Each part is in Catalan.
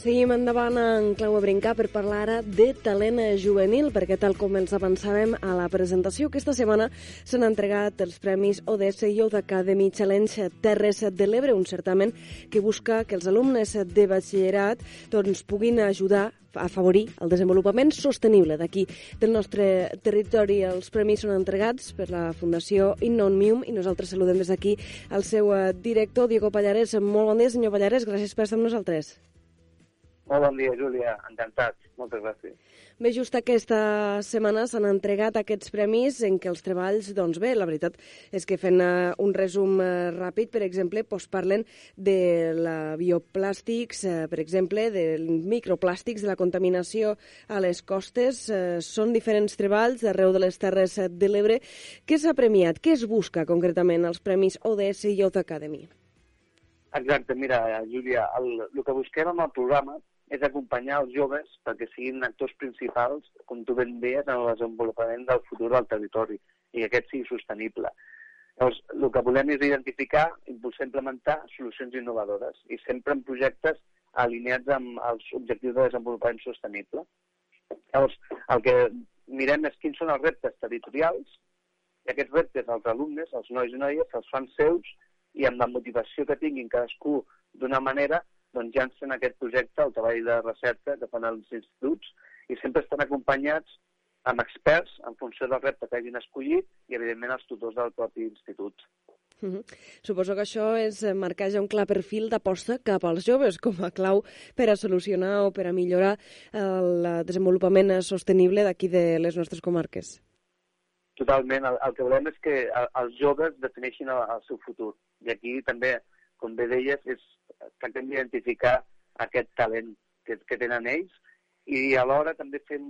Seguim endavant en Clau a Brincar per parlar ara de talent juvenil, perquè tal com ens avançàvem a la presentació, aquesta setmana s'han entregat els premis ODS Youth Academy Challenge Terres de l'Ebre, un certament que busca que els alumnes de batxillerat doncs, puguin ajudar a afavorir el desenvolupament sostenible d'aquí del nostre territori. Els premis són entregats per la Fundació Innonium i nosaltres saludem des d'aquí el seu eh, director, Diego Pallares. Molt bon dia, senyor Pallares, gràcies per estar amb nosaltres. Molt bon dia, Júlia. Encantat. Moltes gràcies. Bé, just aquesta setmana s'han entregat aquests premis en què els treballs, doncs bé, la veritat és que fent uh, un resum uh, ràpid, per exemple, doncs parlen de la bioplàstics, uh, per exemple, del microplàstics, de la contaminació a les costes. Uh, són diferents treballs d'arreu de les Terres de l'Ebre. Què s'ha premiat? Què es busca concretament als premis ODS i Youth Academy? Exacte, mira, Júlia, el, el que busquem amb el programa és acompanyar els joves perquè siguin actors principals, com tu ben deies, en el desenvolupament del futur del territori i que aquest sigui sostenible. Llavors, el que volem és identificar, impulsar i implementar solucions innovadores i sempre en projectes alineats amb els objectius de desenvolupament sostenible. Llavors, el que mirem és quins són els reptes territorials i aquests reptes els alumnes, els nois i noies, els fan seus i amb la motivació que tinguin cadascú d'una manera doncs llancen aquest projecte, el treball de recerca que fan els instituts, i sempre estan acompanyats amb experts en funció del repte que hagin escollit i, evidentment, els tutors del propi institut. Uh -huh. Suposo que això és marcar ja un clar perfil d'aposta cap als joves com a clau per a solucionar o per a millorar el desenvolupament sostenible d'aquí de les nostres comarques. Totalment. El, el que volem és que els joves defineixin el, el seu futur. I aquí també, com bé deies, és tractem d'identificar aquest talent que, que tenen ells i alhora també fem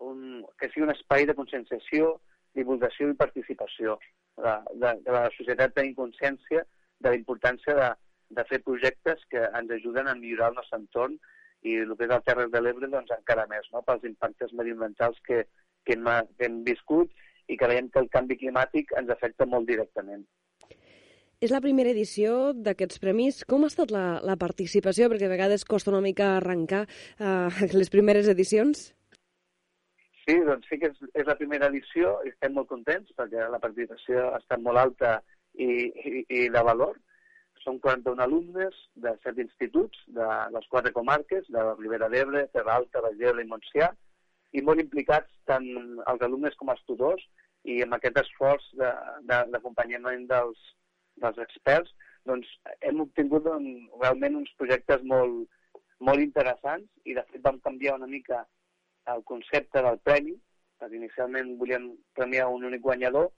un, que sigui un espai de conscienciació, divulgació i participació. De, de, de la societat tenir consciència de la importància de, de fer projectes que ens ajuden a millorar el nostre entorn i el que és el Terres de l'Ebre doncs encara més, no? pels impactes mediambientals que, que, hem, que hem viscut i que veiem que el canvi climàtic ens afecta molt directament. És la primera edició d'aquests premis. Com ha estat la, la participació? Perquè a vegades costa una mica arrencar uh, les primeres edicions. Sí, doncs sí que és, és la primera edició i estem molt contents perquè la participació ha estat molt alta i, i, i de valor. Són 41 alumnes de set instituts de les quatre comarques, de la Ribera d'Ebre, Terra Alta, Baix i Montsià, i molt implicats tant els alumnes com els tutors i amb aquest esforç d'acompanyament de, de, dels, dels experts, doncs hem obtingut un, realment uns projectes molt, molt interessants i de fet vam canviar una mica el concepte del premi, perquè inicialment volíem premiar un únic guanyador,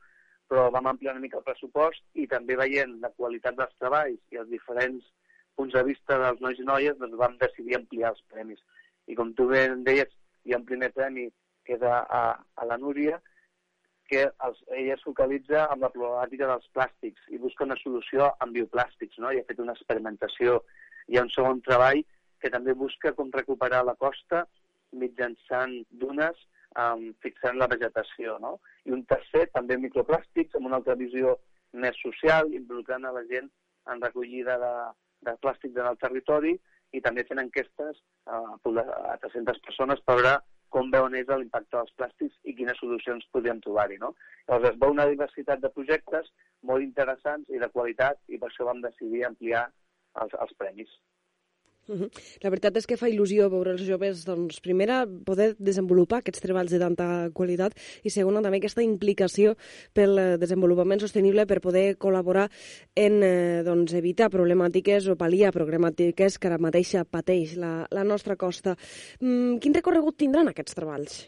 però vam ampliar una mica el pressupost i també veient la qualitat dels treballs i els diferents punts de vista dels nois i noies, doncs vam decidir ampliar els premis. I com tu bé deies, hi ha un primer premi que és a, a, a la Núria, que els, ella es focalitza en la problemàtica dels plàstics i busca una solució amb bioplàstics, no? I ha fet una experimentació. Hi ha un segon treball que també busca com recuperar la costa mitjançant dunes um, fixant la vegetació, no? I un tercer, també microplàstics, amb una altra visió més social, involucrant a la gent en recollida de, de plàstics en el territori i també fent enquestes uh, a 300 persones per veure com veuen ells l'impacte dels plàstics i quines solucions podríem trobar-hi. No? Llavors es veu una diversitat de projectes molt interessants i de qualitat i per això vam decidir ampliar els, els premis. La veritat és que fa il·lusió veure els joves, doncs, primera, poder desenvolupar aquests treballs de tanta qualitat i segona, també aquesta implicació pel eh, desenvolupament sostenible per poder col·laborar en eh, doncs, evitar problemàtiques o pal·liar problemàtiques que ara mateix pateix la, la nostra costa. Mm, quin recorregut tindran aquests treballs?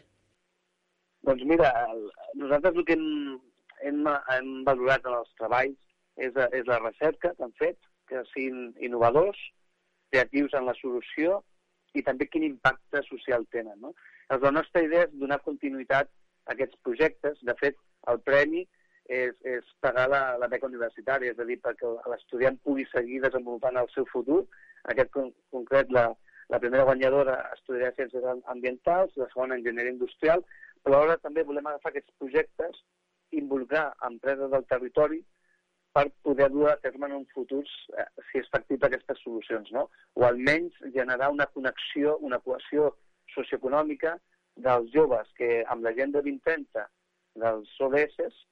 Doncs mira, el, nosaltres el que hem, hem, hem valorat en els treballs és, és la recerca que han fet, que siguin innovadors, creatius en la solució i també quin impacte social tenen. No? Llavors, la nostra idea és donar continuïtat a aquests projectes. De fet, el premi és, és pagar la, la beca universitària, és a dir, perquè l'estudiant pugui seguir desenvolupant el seu futur. En aquest con concret, la, la primera guanyadora estudiarà Ciències Ambientals, la segona Enginyeria Industrial, però alhora també volem agafar aquests projectes, involucrar empreses del territori per poder dur a terme en un futur, eh, si és factible, aquestes solucions, no? O almenys generar una connexió, una cohesió socioeconòmica dels joves que amb la gent de 20-30 dels ODS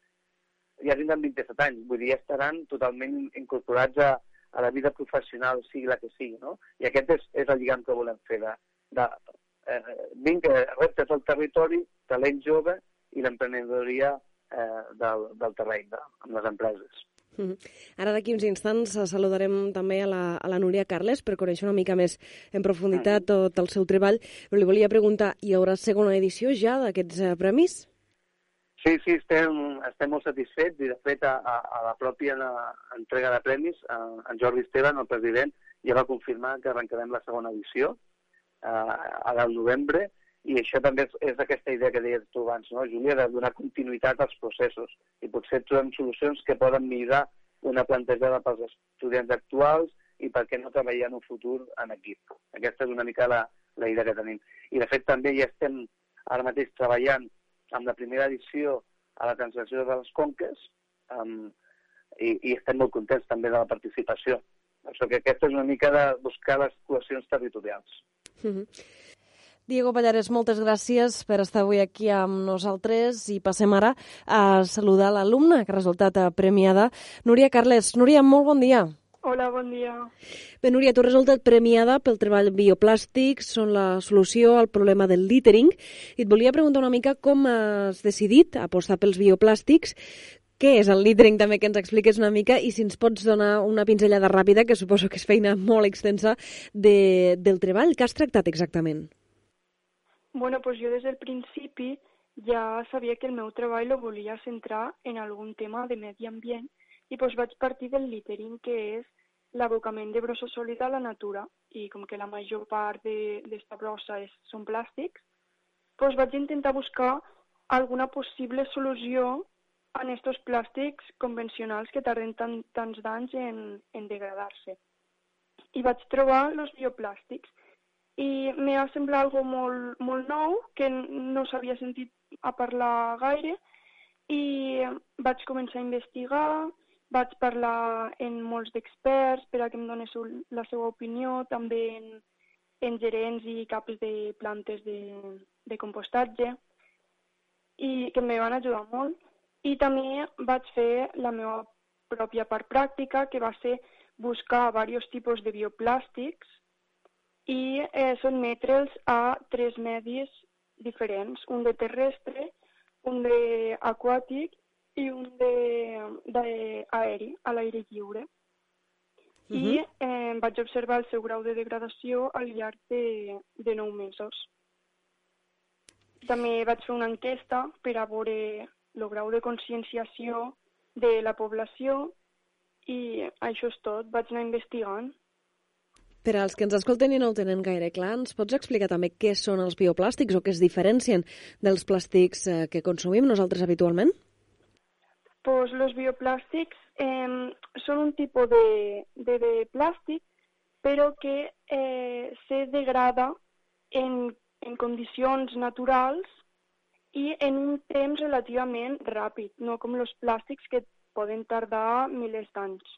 ja tindran 27 anys, vull dir, ja estaran totalment incorporats a, a la vida professional, sigui la que sigui, no? I aquest és, és el lligam que volem fer, de, de eh, vinc, reptes al territori, talent jove i l'emprenedoria eh, del, del terreny, de, amb les empreses. -hmm. Ara d'aquí uns instants saludarem també a la, a la Núria Carles per conèixer una mica més en profunditat tot el seu treball, però li volia preguntar, hi haurà segona edició ja d'aquests eh, premis? Sí, sí, estem, estem molt satisfets i, de fet, a, a, a la pròpia entrega de premis, a, en Jordi Esteban, el president, ja va confirmar que arrencarem la segona edició a, al novembre i això també és, és aquesta idea que deies tu abans, no, Júlia, de donar continuïtat als processos i potser trobem solucions que poden millorar una plantejada pels estudiants actuals i per què no treballar en un futur en equip. Aquesta és una mica la, la idea que tenim. I, de fet, també ja estem ara mateix treballant amb la primera edició a la translació de les conques um, i, i estem molt contents també de la participació. Això que aquesta és una mica de buscar les cohesions territorials. Mm -hmm. Diego Pallares, moltes gràcies per estar avui aquí amb nosaltres i passem ara a saludar l'alumna que ha resultat premiada, Núria Carles. Núria, molt bon dia. Hola, bon dia. Bé, Núria, tu has resultat premiada pel treball bioplàstics, són la solució al problema del littering, i et volia preguntar una mica com has decidit apostar pels bioplàstics, què és el littering, també que ens expliques una mica, i si ens pots donar una pinzellada ràpida, que suposo que és feina molt extensa, de, del treball. que has tractat exactament? Bueno, pues jo des del principi ja sabia que el meu treball lo volia centrar en algun tema de medi ambient, i doncs vaig partir del littering, que és l'abocament de brossa sòlida a la natura, i com que la major part d'esta brossa és, són plàstics, doncs vaig intentar buscar alguna possible solució en aquests plàstics convencionals que tarden tant, tants d'anys en, en degradar-se. I vaig trobar els bioplàstics i m'ha semblat algo molt, molt nou que no s'havia sentit a parlar gaire i vaig començar a investigar, vaig parlar amb molts d'experts per a que em donessin la seva opinió, també en, en gerents i caps de plantes de, de compostatge, i que em van ajudar molt. I també vaig fer la meva pròpia part pràctica, que va ser buscar diversos tipus de bioplàstics i eh, sotmetre'ls a tres medis diferents, un de terrestre, un de aquàtic i un d'aeri, a l'aire lliure. Uh -huh. I eh, vaig observar el seu grau de degradació al llarg de, de 9 mesos. També vaig fer una enquesta per a veure el grau de conscienciació de la població i això és tot, vaig anar investigant. Per als que ens escolten i no ho tenen gaire clar, ens pots explicar també què són els bioplàstics o què es diferencien dels plàstics eh, que consumim nosaltres habitualment? pues los bioplàstics eh, són un tipus de, de, de plàstic però que eh, se degrada en, en condicions naturals i en un temps relativament ràpid, no com els plàstics que poden tardar milers d'anys.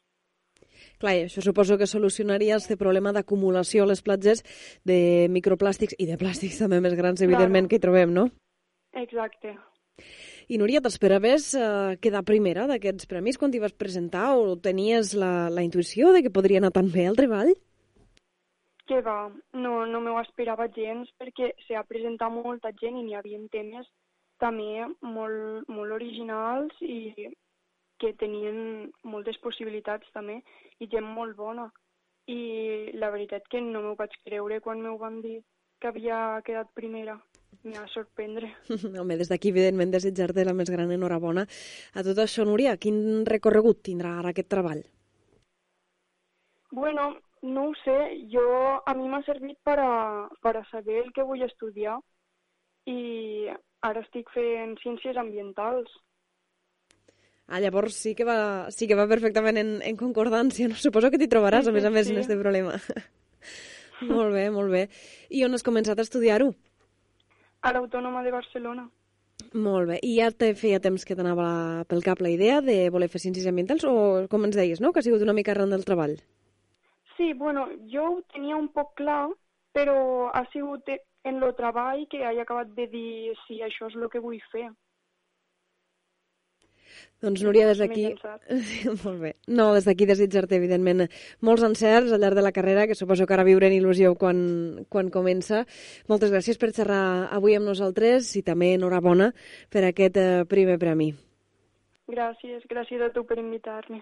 Clar, i això suposo que solucionaria el problema d'acumulació a les platges de microplàstics i de plàstics també més grans, evidentment, claro. que hi trobem, no? Exacte. I Núria, t'esperaves eh, quedar primera d'aquests premis quan t'hi vas presentar o tenies la, la intuïció de que podria anar tan bé el treball? Que va, no, no m'ho esperava gens perquè s'hi ha presentat molta gent i n'hi havia temes també molt, molt originals i que tenien moltes possibilitats també i gent molt bona. I la veritat que no m'ho vaig creure quan m'ho van dir que havia quedat primera m'ha de sorprendre. Home, des d'aquí, evidentment, desitjar-te la més gran enhorabona. A tot això, Núria, quin recorregut tindrà ara aquest treball? Bueno, no ho sé. Jo, a mi m'ha servit per a, per a saber el que vull estudiar i ara estic fent ciències ambientals. Ah, llavors sí que va, sí que va perfectament en, en concordància. No? Suposo que t'hi trobaràs, sí, a més a més, sí. en aquest problema. molt bé, molt bé. I on has començat a estudiar-ho? a l'Autònoma de Barcelona. Molt bé. I ja te feia temps que t'anava pel cap la idea de voler fer ciències ambientals o, com ens deies, no? que ha sigut una mica arran del treball? Sí, bueno, jo ho tenia un poc clar, però ha sigut en el treball que he acabat de dir si sí, això és el que vull fer. Doncs Núria, des d'aquí... Sí, molt bé. No, des d'aquí desitjar-te, evidentment, molts encerts al llarg de la carrera, que suposo que ara viurem il·lusió quan, quan comença. Moltes gràcies per xerrar avui amb nosaltres i també enhorabona per aquest eh, primer premi. Gràcies, gràcies a tu per invitar-me.